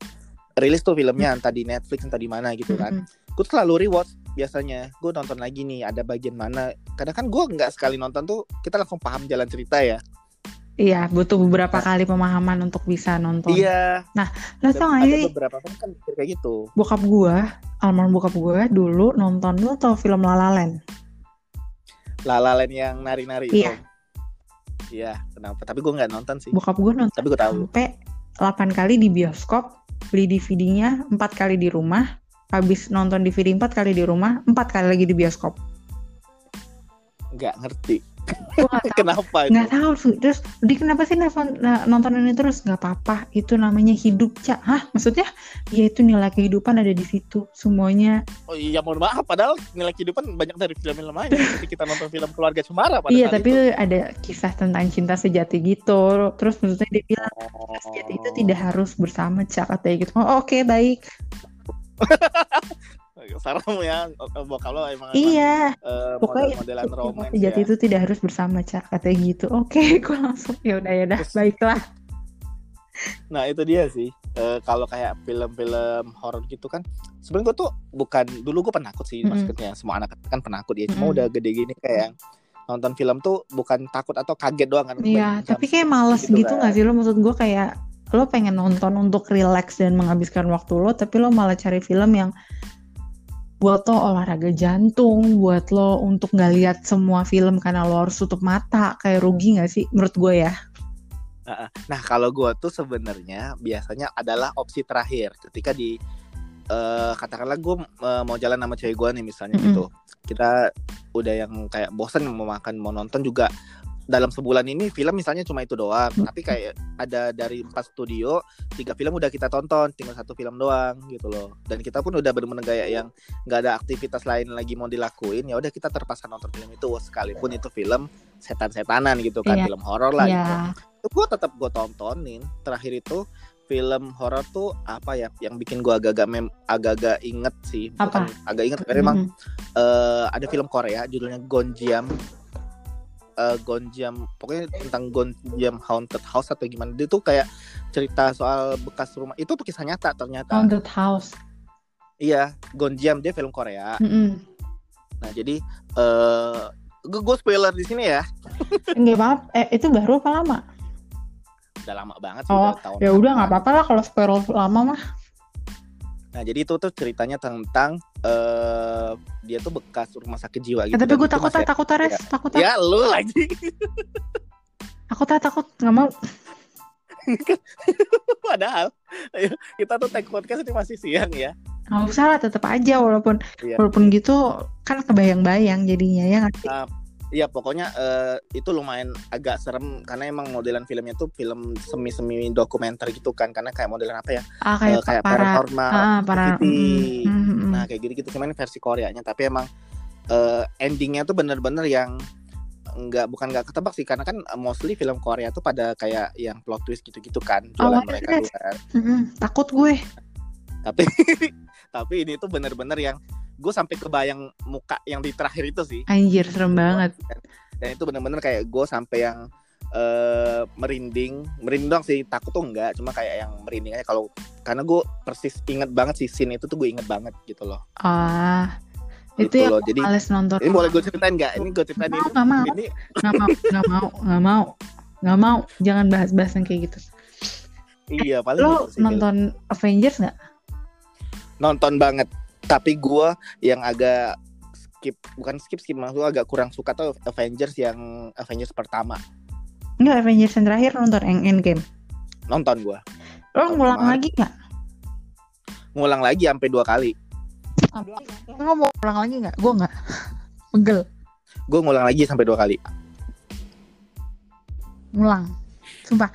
rilis tuh filmnya entah di Netflix entah di mana gitu kan. Mm-mm. gue selalu rewatch biasanya. Gue nonton lagi nih ada bagian mana. Kadang kan gue nggak sekali nonton tuh kita langsung paham jalan cerita ya. Iya, butuh beberapa kali pemahaman untuk bisa nonton. iya. Lo ada, tau gak sih, beberapa film kan kayak gitu. Bokap gua, almarhum bokap gua dulu nonton lo tau film La La Land. Lala Land yang nari-nari Iya. itu iya kenapa tapi gue nggak nonton sih Bokap gua nonton tapi gue tahu sampai 8 kali di bioskop, beli DVD-nya 4 kali di rumah, habis nonton DVD 4 kali di rumah, 4 kali lagi di bioskop. nggak ngerti. Kenapa itu Nggak tahu. Terus, di kenapa sih nonton, nah, nonton ini terus? Nggak apa-apa. Itu namanya hidup, Cak. Hah? Maksudnya? Ya itu nilai kehidupan ada di situ. Semuanya. Oh iya mohon maaf padahal nilai kehidupan banyak dari film-film lain (laughs) seperti kita nonton film keluarga Cemara pada iya, tapi itu. ada kisah tentang cinta sejati gitu. Terus maksudnya dia bilang, cinta sejati itu tidak harus bersama, Cak. Katanya gitu. Oh, oke, baik. (laughs) Sarang ya bokap lo emang, Iya. emang, eh, Pokoknya cinta romance sejati ya. itu tidak harus bersama, Cak. Katanya gitu. Oke, (laughs) gue langsung, ya udah ya udah, baiklah. Nah itu dia sih. Eh, kalau kayak film-film horor gitu kan, sebenarnya gue tuh bukan dulu gue penakut sih Mm-mm. maksudnya semua anak kan penakut ya cuma Mm-mm. udah gede gini kayak yang nonton film tuh bukan takut atau kaget doang kan Iya, tapi kayak males gitu gitu kan. nggak sih lo? Maksud gue kayak lo pengen nonton untuk relax dan menghabiskan waktu lo, tapi lo malah cari film yang buat lo olahraga jantung, buat lo untuk nggak lihat semua film karena lo harus tutup mata, kayak rugi nggak sih? Menurut gue ya. Nah kalau gue tuh sebenarnya biasanya adalah opsi terakhir ketika di eh, katakanlah gue mau jalan sama cewek gue nih misalnya Mm-mm. gitu kita udah yang kayak bosan mau makan mau nonton juga dalam sebulan ini film misalnya cuma itu doang Mm. tapi kayak ada dari empat studio tiga film udah kita tonton tinggal satu film doang gitu loh dan kita pun udah bener-bener kayak yang nggak ada aktivitas lain lagi mau dilakuin ya udah kita terpaksa nonton film itu sekalipun itu film setan-setanan gitu kan Iya. film horor lah gitu Iya. itu gue tetap gue tontonin terakhir itu film horor tuh apa ya yang bikin gue agak-agak mem agak-agak inget sih bukan agak inget karena emang Mm-mm. eh, ada film Korea judulnya Gonjiam eh Gonjiam pokoknya tentang Gonjiam Haunted House atau gimana dia tuh kayak cerita soal bekas rumah itu tuh kisah nyata ternyata Haunted House. iya Gonjiam dia film Korea Mm-mm. nah jadi eh gue spoiler di sini ya (laughs) Nggak apa Eh, itu baru apa lama? udah lama banget sih Oh, udah tahun Ya udah nggak apa-apa lah kalau spoiler lama mah. Nah, jadi itu tuh ceritanya tentang eh dia tuh bekas rumah sakit jiwa gitu. tapi dan gue itu takut ah, takut ah, res, takut ah. Ya, lu lagi. Aku tak takut, nggak mau. (laughs) Padahal kita tuh take podcast ini masih siang ya. Nggak usah lah, tetap aja walaupun Iya. walaupun gitu kan kebayang-bayang jadinya ya nggak sih? Iya, pokoknya eh, itu lumayan agak serem karena emang modelan filmnya tuh film semi-semi dokumenter gitu kan karena kayak modelan apa ya? Ah kayak, kayak para paranormal ah, para mm, mm, mm. Nah, kayak gitu-gitu cuman ini versi Koreanya tapi emang eh, endingnya tuh bener-bener yang nggak bukan nggak ketebak sih karena kan mostly film Korea tuh pada kayak yang plot twist gitu-gitu kan jualan Oh, mereka kan Mm, mm. takut gue. tapi (laughs) tapi ini tuh bener-bener yang gue sampai kebayang muka yang di terakhir itu sih Anjir serem banget. dan itu bener-bener kayak gue sampai yang eh merinding merinding doang sih takut tuh enggak cuma kayak yang merinding aja kalau karena gue persis inget banget sih scene itu tuh gue inget banget gitu loh Ah, itu Gitu yang loh, jadi- males nonton. ini boleh gue ceritain nggak ini gue ceritain Nggak ini mau, nggak mau, ini nggak mau, nggak mau, nggak mau, nggak mau. Jangan bahas-bahas yang kayak gitu. iya paling Lo gitu Phil. nonton Avengers nggak? nonton banget tapi gue yang agak skip bukan skip skip maksudnya agak kurang suka tuh Avengers yang Avengers pertama Nggak Avengers yang terakhir nonton yang Endgame. nonton gue Lo ngulang kemarin. lagi nggak? ngulang lagi sampai dua kali Lo mau ulang lagi nggak? Gue nggak. (laughs) Pegel. gue ngulang lagi sampai dua kali Ngulang. Sumpah.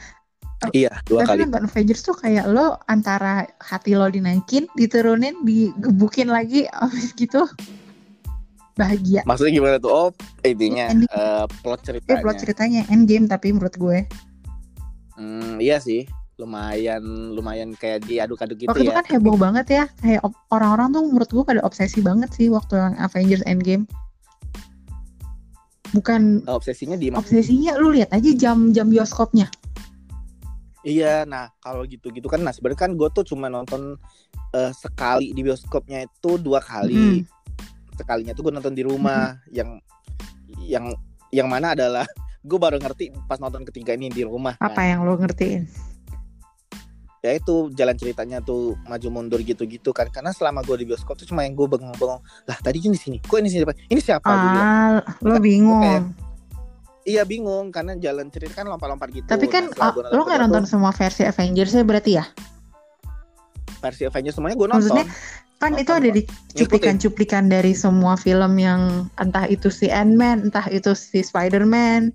Iya dua Tapi kali nonton Avengers tuh kayak lo antara hati lo dinaikin, diturunin, digebukin lagi, (laughs) abis gitu bahagia. maksudnya gimana tuh oh intinya Ending. eh, plot Eh ceritanya plot ceritanya Endgame tapi menurut gue. Hmm, iya sih lumayan lumayan kayak diaduk-aduk gitu Waktu itu ya kan heboh banget ya. Kayak orang-orang tuh menurut gue pada obsesi banget sih waktu yang Avengers Endgame. Bukan obsesinya di obsesinya, lu lihat aja jam-jam bioskopnya. Iya, nah kalau gitu-gitu kan, nah sebenarnya kan gue tuh cuma nonton eh, sekali di bioskopnya itu dua kali. Mm. Sekalinya tuh gue nonton di rumah, yang yang yang mana adalah (laughs) gue baru ngerti pas nonton ketiga ini di rumah. Apa Kan. yang lo ngertiin? Ya itu jalan ceritanya tuh maju mundur gitu-gitu kan, karena selama gue di bioskop tuh cuma yang gue bengong-bengong. Lah tadi ini sini, kok ini siapa? Ini siapa? Ah, lo bingung. kayak- Iya bingung karena jalan cerita kan lompat-lompat gitu. Tapi kan Nah, ah, gua lo nggak nonton tuh, semua versi Avengers ya berarti ya? versi Avengers semuanya gue nonton. Maksudnya kan Nonton itu ada di cuplikan-cuplikan dari semua film yang entah itu si Ant-Man, entah itu si Spider-Man.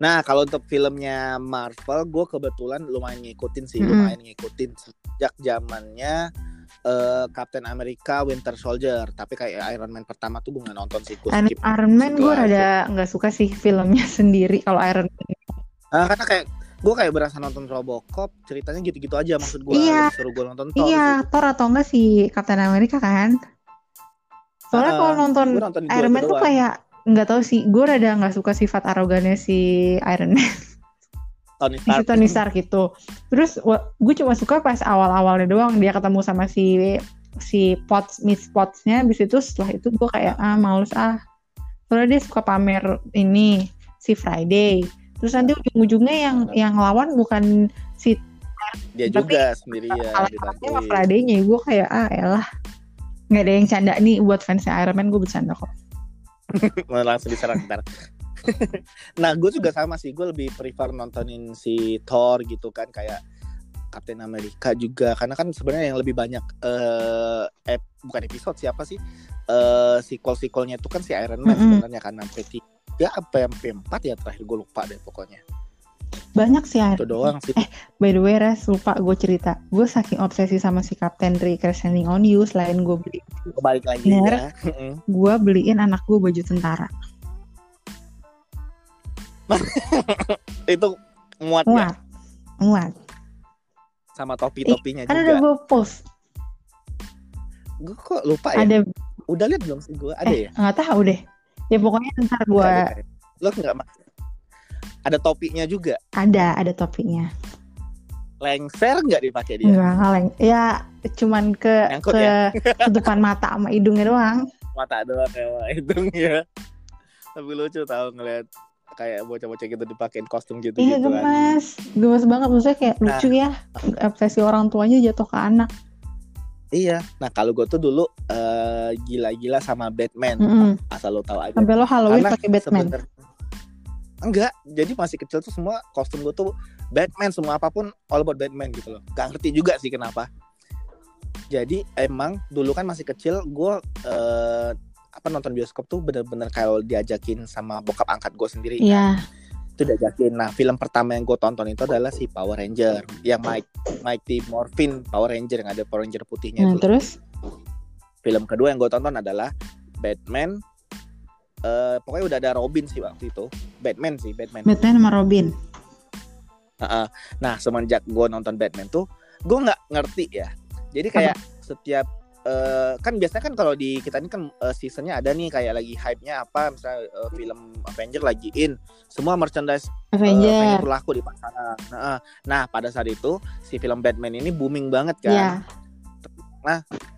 Nah, kalau untuk filmnya Marvel, gue kebetulan lumayan ngikutin sih, Mm-mm. lumayan ngikutin sejak zamannya eh, Captain America Winter Soldier. Tapi kayak Iron Man pertama tuh gue nggak nonton sih, gue Iron skip. Iron Man gue rada nggak suka sih filmnya (laughs) sendiri kalau Iron Man. Nah, karena kayak gue kayak berasa nonton Robocop, ceritanya gitu-gitu aja maksud gue. Iya. Suruh gue nonton Thor Iya, Thor atau enggak si Captain America kan? Soalnya Ah, kalau nonton Gue nonton dua Iron Man tuh kayak nggak tahu sih, gue rada nggak suka sifat arogannya si Iron Man. (laughs) Tony si Stark. Tony Stark gitu. Terus gue cuma suka pas awal-awalnya doang dia ketemu sama si si Potts Miss Pottsnya habis itu setelah itu gue kayak ah males ah. Soalnya dia suka pamer ini si Friday. Terus nanti ujung-ujungnya yang yang lawan bukan si dia Tapi, juga sendirian kalah sama. Friday-nya. Gue kayak ah elah. Nggak ada yang canda nih buat fansnya Iron Man gue bercanda kok. (laughs) Langsung diserang ntar. (laughs) nah gue juga sama sih. Gue lebih prefer nontonin si Thor gitu kan kayak Captain America juga. Karena kan sebenarnya yang lebih banyak eh ep- bukan episode siapa sih? Eh sequel sequelnya itu kan si Iron Man Mm-mm. sebenarnya kan sampai tiga apa sampai empat ya terakhir gue lupa deh pokoknya. Banyak sih itu doang sih. By the way res lupa gue cerita. Gue saking obsesi sama si Captain Rick Crescending on You selain gue beli balik lagi Bener. ya. (laughs) Gue beliin anak gue baju tentara (laughs) itu muat ya muat. Muat. Sama topi-topinya kan udah juga gue post. Gue kok lupa ya? Ada. Udah lihat belum sih gue ada eh ya? nggak tahu deh. Ya pokoknya ntar gue ada, lo nggak ada topinya juga? Ada ada topinya. Lengser nggak dipakai dia? Enggak ngaleng ya cuman ke Nyangkut ke ya? (laughs) tutupan mata sama hidungnya doang. Mata doang ya hidungnya. Tapi lucu tau ngeliat kayak bocah-bocah gitu dipakein kostum gitu iya gitu kan. gemes. Gemes banget. Maksudnya kayak Nah. lucu ya. Obsesi orang tuanya jatuh ke anak. Iya. Nah kalau gue tuh dulu eh, gila-gila sama Batman. Mm-mm. asal lo tahu aja. Sampai lo Halloween pakai Batman? sebenernya- enggak. Jadi masih kecil tuh semua kostum gue tuh Batman. Semua apa pun all about Batman gitu loh. Gak ngerti juga sih kenapa. Jadi emang dulu kan masih kecil gue eh, apa nonton bioskop tuh bener-bener kalau diajakin sama bokap angkat gue sendiri kan. Iya, itu diajakin. Nah film pertama yang gue tonton itu adalah si Power Ranger. Yang Mike Mighty Morphin Power Ranger yang ada Power Ranger putihnya nah itu. terus? Film kedua yang gue tonton adalah Batman. Eh pokoknya udah ada Robin sih waktu itu. Batman sih Batman. Batman sama Robin. Heeh. nah semenjak gue nonton Batman tuh gue nggak ngerti ya. Jadi kayak setiap eh, kan biasanya kan kalau di kita ini kan eh, seasonnya ada nih kayak lagi hype-nya apa misalnya eh, film Avenger lagi in semua merchandise Avenger. Avenger tuh laku di pasaran nah, nah pada saat itu si film Batman ini booming banget kan Iya.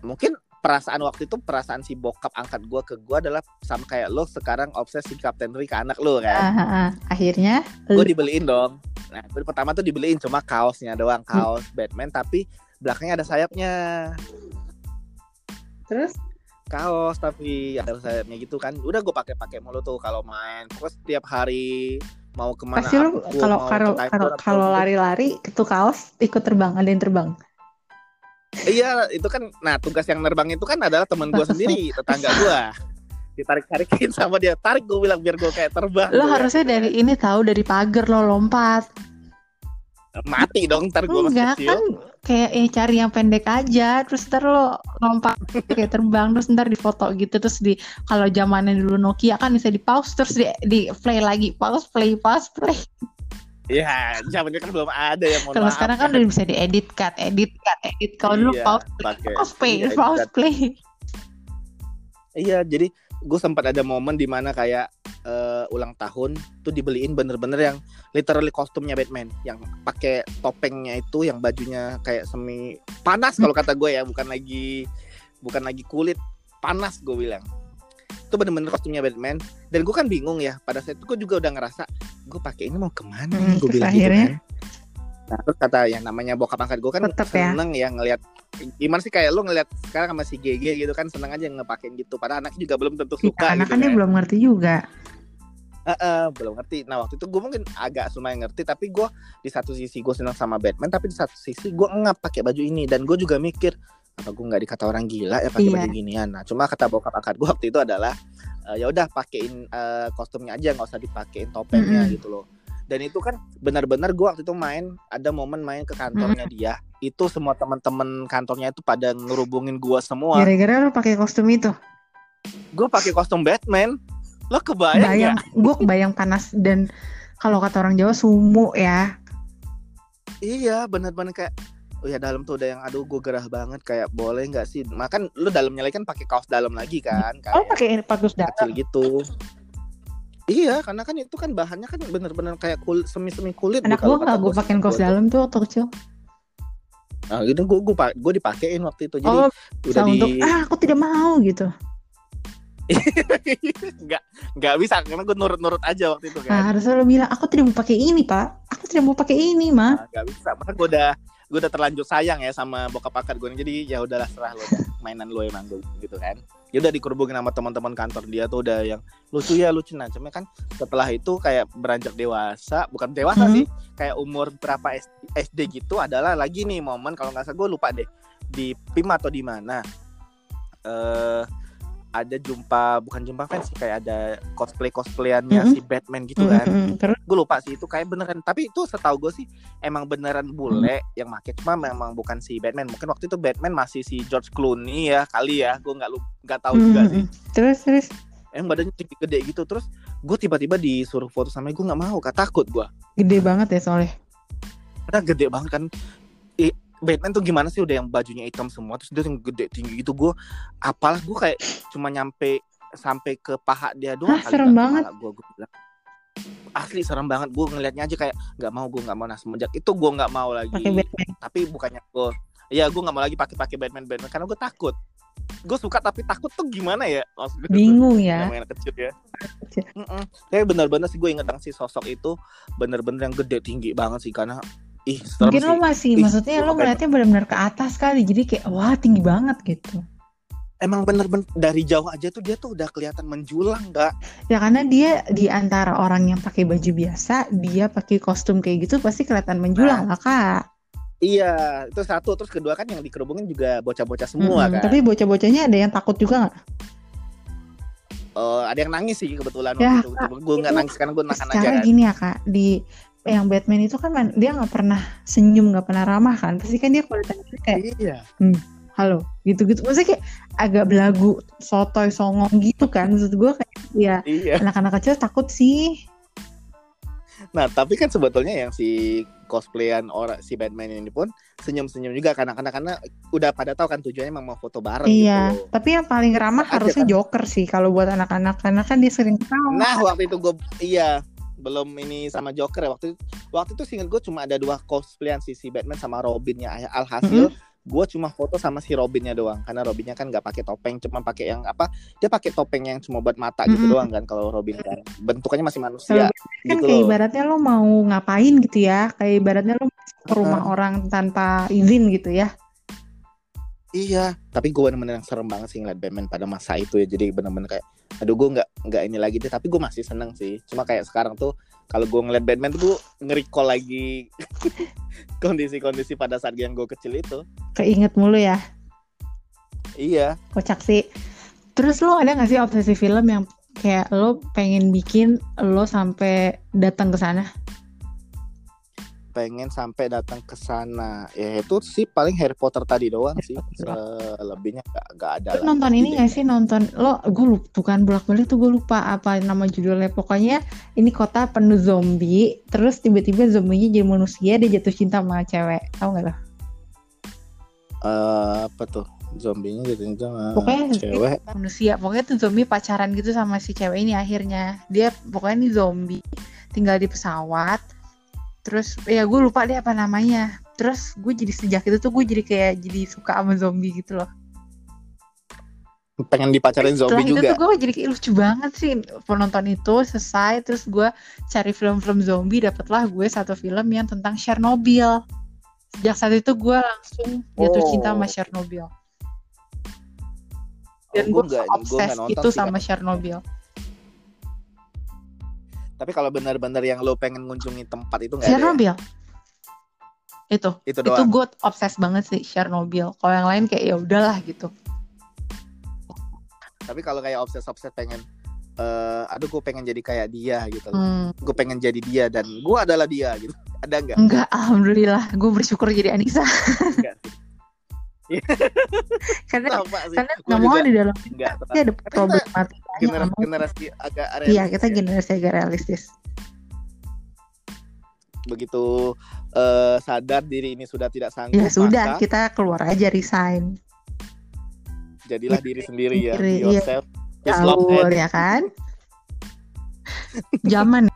mungkin perasaan waktu itu perasaan si bokap angkat gue ke gue adalah sama kayak lo sekarang obsesi Captain Rick ke anak lo kan Ah, ah, ah. Akhirnya gue dibeliin dong nah pertama tuh dibeliin cuma kaosnya doang kaos Batman tapi belakangnya ada sayapnya terus kaos tapi ada sayapnya gitu kan udah gue pakai pakai mulu tuh kalau main pokoknya setiap hari mau ke mana pasti aku, kalau kalau kalau lari-lari itu kaos ikut terbang ada yang terbang. iya itu kan nah tugas yang nerbang itu kan adalah teman gue sendiri (laughs) tetangga gue ditarik tarikin (laughs) sama dia tarik gue bilang biar gue kayak terbang Lo harusnya ya. dari ini tahu dari pagar lo lompat. Mati dong ntar gue masih Enggak kecil. kan kayak eh cari yang pendek aja terus ntar lo lompat (laughs) kayak terbang terus ntar difoto gitu terus di kalau zamannya dulu Nokia kan bisa di pause terus di, di play lagi pause play pause play. Ya zamannya kan belum ada yang mohon kalau sekarang kan udah bisa diedit cut edit cut edit kalau dulu Iya, pause pakai pause play iya, pause play. Iya jadi gue sempat ada momen di mana kayak eh, ulang tahun tuh dibeliin bener-bener yang literally kostumnya Batman. Yang pakai topengnya itu yang bajunya kayak semi panas kalau kata gue ya bukan lagi bukan lagi kulit panas gue bilang. Itu bener-bener kostumnya Batman. Dan gue kan bingung ya pada saat itu gue juga udah ngerasa gue pakai ini mau ke mana Hmm, gue bilang gitu akhirnya? kan. Nah terus kata yang namanya bokap angkat gue kan Tetep ya. seneng ya ngelihat gimana sih kayak lu ngelihat sekarang sama si GG gitu kan seneng aja ngepakein gitu. Padahal anaknya juga belum tentu suka karena gitu kan dia belum ngerti juga Heeh, belum ngerti. Nah waktu itu gue mungkin agak lumayan ngerti tapi gue di satu sisi gue senang sama Batman tapi di satu sisi gue ngap pakai baju ini. Dan gue juga mikir apa gue nggak dikata orang gila ya pakai Iya. baju ginian? Nah cuma kata bokap angkat gue waktu itu adalah eh, ya udah pakein eh, kostumnya aja nggak usah dipakein topengnya Mm-mm. gitu loh. Dan itu kan benar-benar gue waktu itu main ada momen main ke kantornya dia. Itu semua teman-teman kantornya itu pada ngerubungin gue semua. Gara-gara lo pakai kostum itu? Gue pakai kostum Batman lo kebayang ya bayang gue kebayang panas dan kalau kata orang Jawa sumu ya Iya bener-bener kayak Oh ya dalam tuh udah yang aduh gue gerah banget kayak boleh nggak sih makan lu dalamnya lagi kan pakai kaos dalam lagi kan oh kayak pakai pakus dalam kecil gitu Iya, karena kan itu kan bahannya kan bener-bener kayak kulit semi-semi kulit. Anak gue nggak gue pakein kaos dalam tuh waktu kecil. Nah, gitu gue gue gue dipakein waktu itu. Jadi oh, udah di untuk ah aku tidak mau gitu. (laughs) nggak nggak bisa karena gue nurut-nurut aja waktu itu Nah, kan. harusnya lo bilang aku tidak mau pakai ini pak. Aku tidak mau pakai ini mah. Nah, nggak bisa. Maka gue udah gue udah terlanjur sayang ya sama bokap akad gue jadi ya udahlah serah lo dah mainan lo emang gue gitu kan ya udah dikerubungin sama teman-teman kantor dia tuh udah yang lucu ya lucu nah cuma kan setelah itu kayak beranjak dewasa bukan dewasa Hmm. sih kayak umur berapa SD gitu adalah lagi nih momen kalau nggak salah gue lupa deh di PIM atau di mana eh ada jumpa bukan jumpa fans sih kayak ada cosplay cosplayannya Mhm. si Batman gitu kan. Mm-mm. Terus? Gue lupa sih itu kayak beneran. Tapi itu setahu gue sih emang beneran bule yang make cuma memang bukan si Batman. Mungkin waktu itu Batman masih si George Clooney ya kali ya gue nggak nggak tahu juga Mm-mm. sih. Terus terus? Emang badannya gede gitu terus gue tiba-tiba disuruh foto sama gue nggak mau kak. Takut gue gede banget ya soalnya. karena gede banget kan Batman tuh gimana sih udah yang bajunya hitam semua terus dia yang gede tinggi gitu. Gue apalah gue kayak cuma nyampe sampai ke paha dia doang Hah, serem banget. gue gue bilang. Asli serem banget gue ngelihatnya aja kayak nggak mau gue nggak mau nah semenjak itu gue nggak mau lagi. Tapi bukannya gue ya gue nggak mau lagi pakai pakai Batman Batman. Karena gue takut. Gue suka tapi takut tuh gimana ya? Maksud gue tuh, Bingung ya. namanya anak kecil ya. Mm-mm. tapi bener-bener sih gue inget banget si sosok itu bener-bener yang gede tinggi banget sih. Karena ih Mungkin sih lo masih, Ih, maksudnya lo melihatnya benar-benar ke atas kali, jadi kayak wah tinggi banget gitu. emang bener-bener dari jauh aja tuh dia tuh udah kelihatan menjulang gak Ya karena dia di antara orang yang pakai baju biasa, dia pakai kostum kayak gitu pasti kelihatan menjulang lah kak. iya itu satu terus kedua kan yang dikerubungin juga bocah-bocah semua Mm-mm. kan Tapi bocah-bocahnya ada yang takut juga nggak? Eh, ada yang nangis sih kebetulan Ya, waktu itu gue nggak nangis karena gue nahan aja Secara kan gini ya kak, di yang Batman itu kan man- dia nggak pernah senyum, nggak pernah ramah kan. Pasti kan dia kalau ditanya kayak iya halo gitu-gitu. Maksudnya kayak agak belagu, sotoy, songong gitu kan. Maksud gue kayak ya iya anak-anak kecil takut sih. Nah, tapi kan sebetulnya yang si cosplayan orang si Batman ini pun senyum-senyum juga karena karena karena udah pada tahu kan tujuannya emang mau foto bareng Iya, gitu. tapi yang paling ramah harusnya kan? Joker sih kalau buat anak-anak karena kan dia sering tahu. Nah, waktu itu gue iya belum ini sama Joker ya. Waktu itu waktu itu singkat gue cuma ada dua cosplayan si si Batman sama Robinnya alhasil gue cuma foto sama si Robinnya doang. Karena Robinnya kan nggak pakai topeng cuma pakai yang apa dia pakai topeng yang cuma buat mata gitu Mm-mm. doang kan kalau Robin kan. Bentukannya masih manusia kan gitu kayak loh. ibaratnya lo mau ngapain gitu ya, kayak ibaratnya lo ke rumah orang tanpa izin gitu ya. Iya, tapi gue bener-bener yang serem banget sih ngeliat Batman pada masa itu ya. Jadi bener-bener kayak, aduh gue nggak nggak ini lagi deh. Tapi gue masih seneng sih. Cuma kayak sekarang tuh kalau gue ngeliat Batman tuh gue nge-recall lagi (laughs) kondisi-kondisi pada saat yang gue kecil itu. Keinget mulu ya, Iya, kocak sih. Terus lo ada gak sih obsesi film yang kayak lo pengen bikin lo sampai datang ke sana? Pengen sampai datang ke sana. Ya itu sih paling Harry Potter tadi doang sih. Potter. (laughs) Selebihnya nggak nggak ada. Lo lah. nonton ini Ide. gak sih nonton lo gue lupa bukan bolak balik tuh gue lupa apa nama judulnya pokoknya ini kota penuh zombie terus tiba-tiba zombinya jadi manusia dia jatuh cinta sama cewek tahu nggak lo? Eh, apa tuh? Zombinya gitu sama Pokoknya cewek. manusia pokoknya tuh zombie pacaran gitu sama si cewek ini akhirnya dia pokoknya ini zombie tinggal di pesawat terus ya gue lupa deh apa namanya terus gue jadi sejak itu tuh gue jadi kayak jadi suka sama zombie gitu loh Pengen dipacarin setelah zombie itu juga. tuh gue jadi kayak lucu banget sih penonton itu selesai terus gue cari film-film zombie dapatlah gue satu film yang tentang Chernobyl sejak saat itu gue langsung jatuh Oh. cinta sama Chernobyl Oh, dan gua gue obses nggak nonton itu sih, sama Kak. Chernobyl Tapi kalau benar-benar yang lo pengen ngunjungi tempat itu nggak ada. ya? Chernobyl itu Itu itu doang. gue obses banget sih Chernobyl kalau yang lain kayak ya udahlah gitu Tapi kalau kayak obses-obses pengen eh aduh gue pengen jadi kayak dia gitu loh. hmm, Gue pengen jadi dia dan gue adalah dia gitu. Ada nggak? enggak alhamdulillah gue bersyukur jadi Anissa Enggak. (laughs) karena sih. karena Gua nggak mau di dalam enggak pasti ada problematika generasi, generasi agak realistis iya kita ya. generasi agak realistis. Begitu eh, sadar diri ini sudah tidak sanggup ya sudah maka kita keluar aja resign. Jadilah diri sendiri ya Be iya. yourself. Love Gaul ya kan? (laughs) Zaman